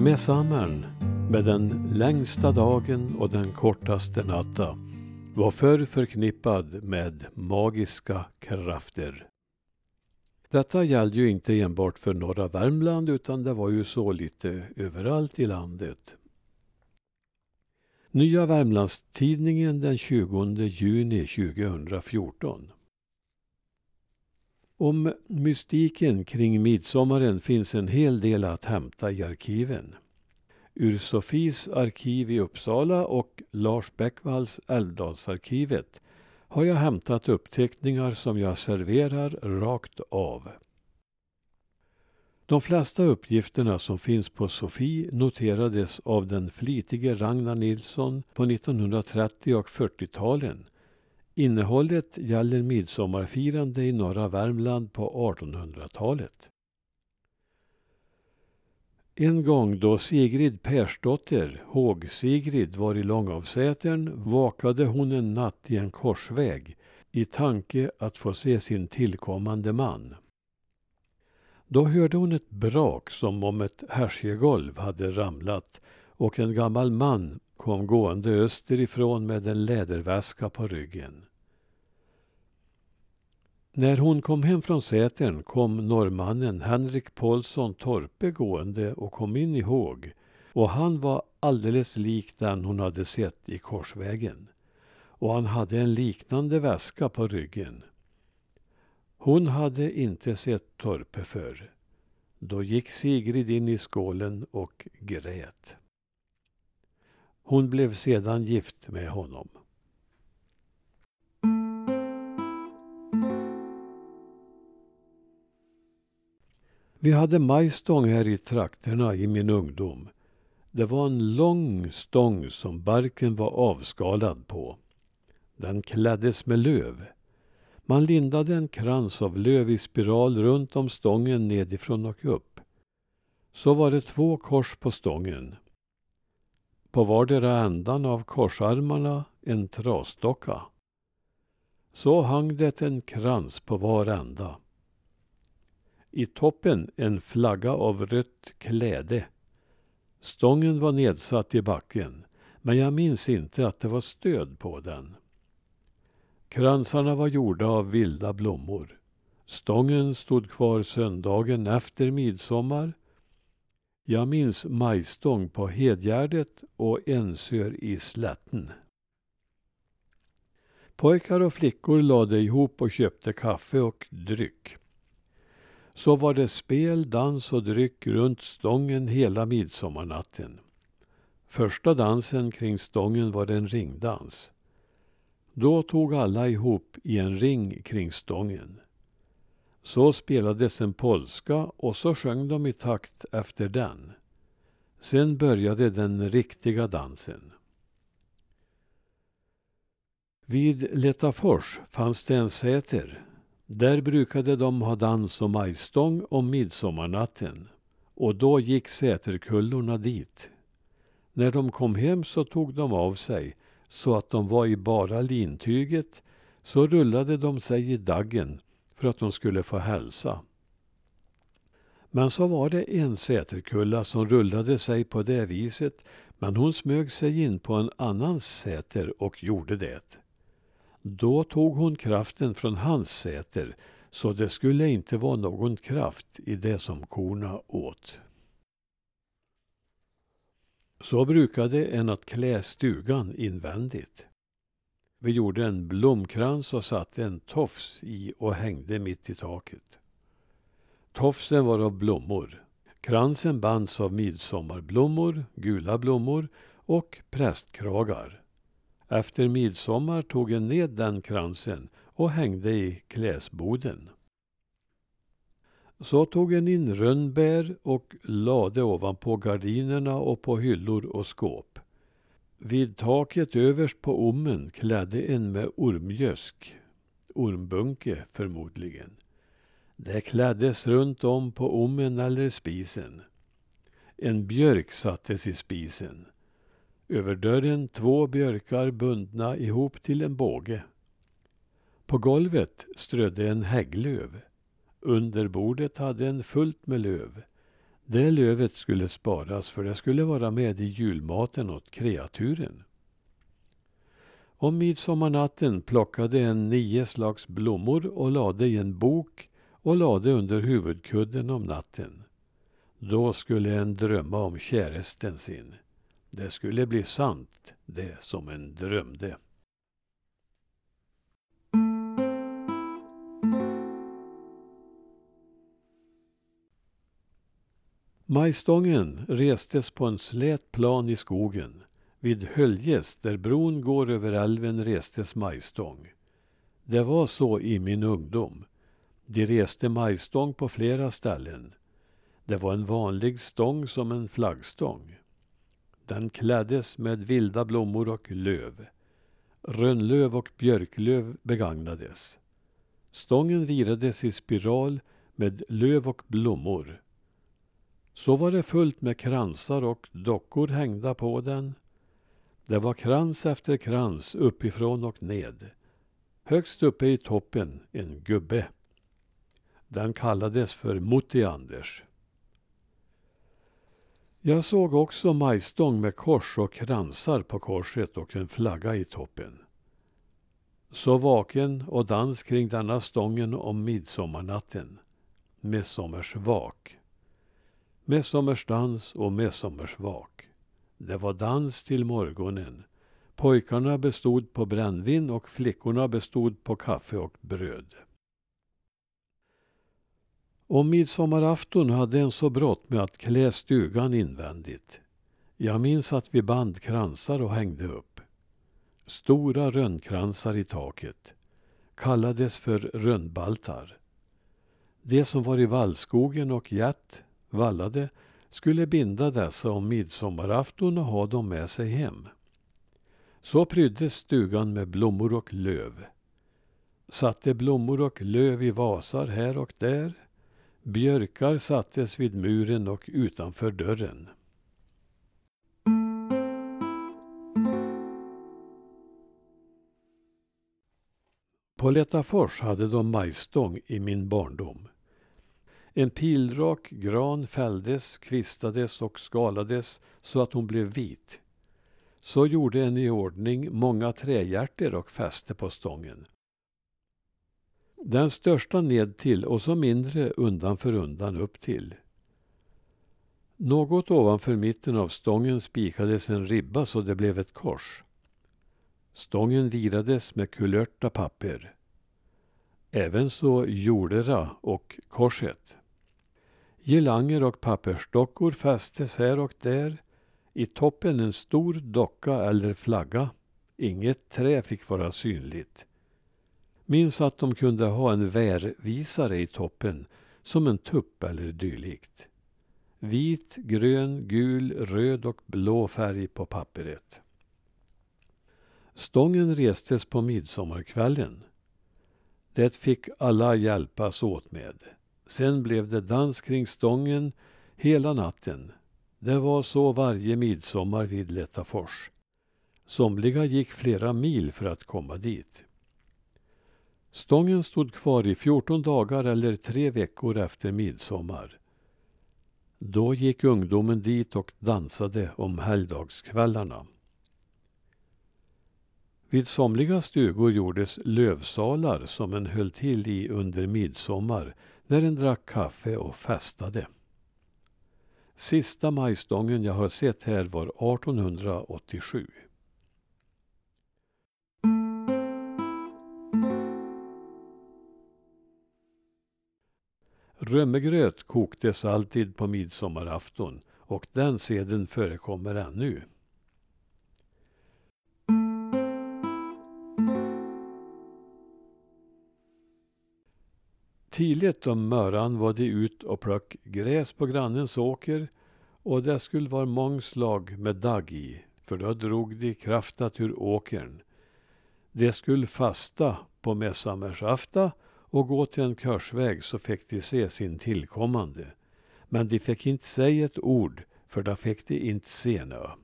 Med sommaren, med den längsta dagen och den kortaste natta, var förr förknippad med magiska krafter. Detta gällde ju inte enbart för norra Värmland utan det var ju så lite överallt i landet. Nya Värmlandstidningen den 20 juni 2014. Om mystiken kring midsommaren finns en hel del att hämta i arkiven. Ur Sofies arkiv i Uppsala och Lars Bäckvalls Älvdalsarkivet har jag hämtat uppteckningar som jag serverar rakt av. De flesta uppgifterna som finns på Sofie noterades av den flitige Ragnar Nilsson på 1930 och 40-talen. Innehållet gäller midsommarfirande i norra Värmland på 1800-talet. En gång då Sigrid Persdotter, Håg-Sigrid, var i Långavsätern vakade hon en natt i en korsväg i tanke att få se sin tillkommande man. Då hörde hon ett brak som om ett härsjegolv hade ramlat och en gammal man kom gående österifrån med en läderväska på ryggen. När hon kom hem från Sätern kom norrmannen Henrik Paulsson Torpe gående och kom in i håg och han var alldeles lik den hon hade sett i korsvägen. Och han hade en liknande väska på ryggen. Hon hade inte sett Torpe förr. Då gick Sigrid in i skålen och grät. Hon blev sedan gift med honom. Vi hade majstång här i trakterna i min ungdom. Det var en lång stång som barken var avskalad på. Den kläddes med löv. Man lindade en krans av löv i spiral runt om stången nedifrån och upp. Så var det två kors på stången. På vardera ändan av korsarmarna en trasdocka. Så hang det en krans på var ända. I toppen en flagga av rött kläde. Stången var nedsatt i backen, men jag minns inte att det var stöd på den. Kransarna var gjorda av vilda blommor. Stången stod kvar söndagen efter midsommar. Jag minns majstång på Hedgärdet och Ensör i Slätten. Pojkar och flickor lade ihop och köpte kaffe och dryck. Så var det spel, dans och dryck runt stången hela midsommarnatten. Första dansen kring stången var en ringdans. Då tog alla ihop i en ring kring stången. Så spelades en polska och så sjöng de i takt efter den. Sen började den riktiga dansen. Vid Letafors fanns det en säter där brukade de ha dans och majstång om midsommarnatten och då gick säterkullorna dit. När de kom hem så tog de av sig så att de var i bara lintyget så rullade de sig i daggen för att de skulle få hälsa. Men så var det en säterkulla som rullade sig på det viset men hon smög sig in på en annan säter och gjorde det. Då tog hon kraften från hans säter, så det skulle inte vara någon kraft i det som korna åt. Så brukade en att klä stugan invändigt. Vi gjorde en blomkrans och satte en tofs i och hängde mitt i taket. Tofsen var av blommor. Kransen bands av midsommarblommor, gula blommor och prästkragar. Efter midsommar tog en ned den kransen och hängde i kläsboden. Så tog en in rönnbär och lade ovanpå gardinerna och på hyllor och skåp. Vid taket överst på ommen klädde en med ormgösk, ormbunke förmodligen. Det kläddes runt om på ommen eller spisen. En björk sattes i spisen. Över dörren två björkar bundna ihop till en båge. På golvet strödde en hägglöv. Under bordet hade en fullt med löv. Det lövet skulle sparas för det skulle vara med i julmaten åt kreaturen. Om midsommarnatten plockade en nio slags blommor och lade i en bok och lade under huvudkudden om natten. Då skulle en drömma om käresten sin. Det skulle bli sant, det som en drömde. Majstången restes på en slät plan i skogen. Vid Höljes, där bron går över älven, restes majstång. Det var så i min ungdom. De reste majstång på flera ställen. Det var en vanlig stång som en flaggstång. Den kläddes med vilda blommor och löv. Rönnlöv och björklöv begagnades. Stången virades i spiral med löv och blommor. Så var det fullt med kransar och dockor hängda på den. Det var krans efter krans uppifrån och ned. Högst uppe i toppen en gubbe. Den kallades för Mutti-Anders. Jag såg också majstång med kors och kransar på korset och en flagga i toppen. Så vaken och dans kring denna stången om midsommarnatten. Midsommarsvak. Midsommarsdans och midsommarsvak. Det var dans till morgonen. Pojkarna bestod på brännvin och flickorna bestod på kaffe och bröd. Om midsommarafton hade en så brått med att klä stugan invändigt. Jag minns att vi band kransar och hängde upp. Stora rönnkransar i taket. Kallades för rönnbaltar. De som var i vallskogen och gett, vallade, skulle binda dessa om midsommarafton och ha dem med sig hem. Så pryddes stugan med blommor och löv. Satte blommor och löv i vasar här och där Björkar sattes vid muren och utanför dörren. På Lättafors hade de majstång i min barndom. En pilrak gran fälldes, kvistades och skalades så att hon blev vit. Så gjorde en i ordning många trähjärter och fäste på stången. Den största ned till och så mindre undan för undan upp till. Något ovanför mitten av stången spikades en ribba så det blev ett kors. Stången virades med kulörta papper. Även så jordera och korset. Girlanger och pappersdockor fästes här och där. I toppen en stor docka eller flagga. Inget trä fick vara synligt. Minns att de kunde ha en värvisare i toppen, som en tupp eller dylikt. Vit, grön, gul, röd och blå färg på papperet. Stången restes på midsommarkvällen. Det fick alla hjälpas åt med. Sen blev det dans kring stången hela natten. Det var så varje midsommar vid Lättafors. Somliga gick flera mil för att komma dit. Stången stod kvar i 14 dagar eller tre veckor efter midsommar. Då gick ungdomen dit och dansade om helgdagskvällarna. Vid somliga stugor gjordes lövsalar som en höll till i under midsommar när en drack kaffe och festade. Sista majstången jag har sett här var 1887. Römmegröt koktes alltid på midsommarafton och den seden förekommer ännu. Tidigt om morgonen var de ut och plock gräs på grannens åker och det skulle vara mångslag med dagg i, för då drog de kraftat ur åkern. De skulle fasta på midsommarsafton och gå till en körsväg så fick de se sin tillkommande. Men de fick inte säga ett ord, för då fick de inte se något.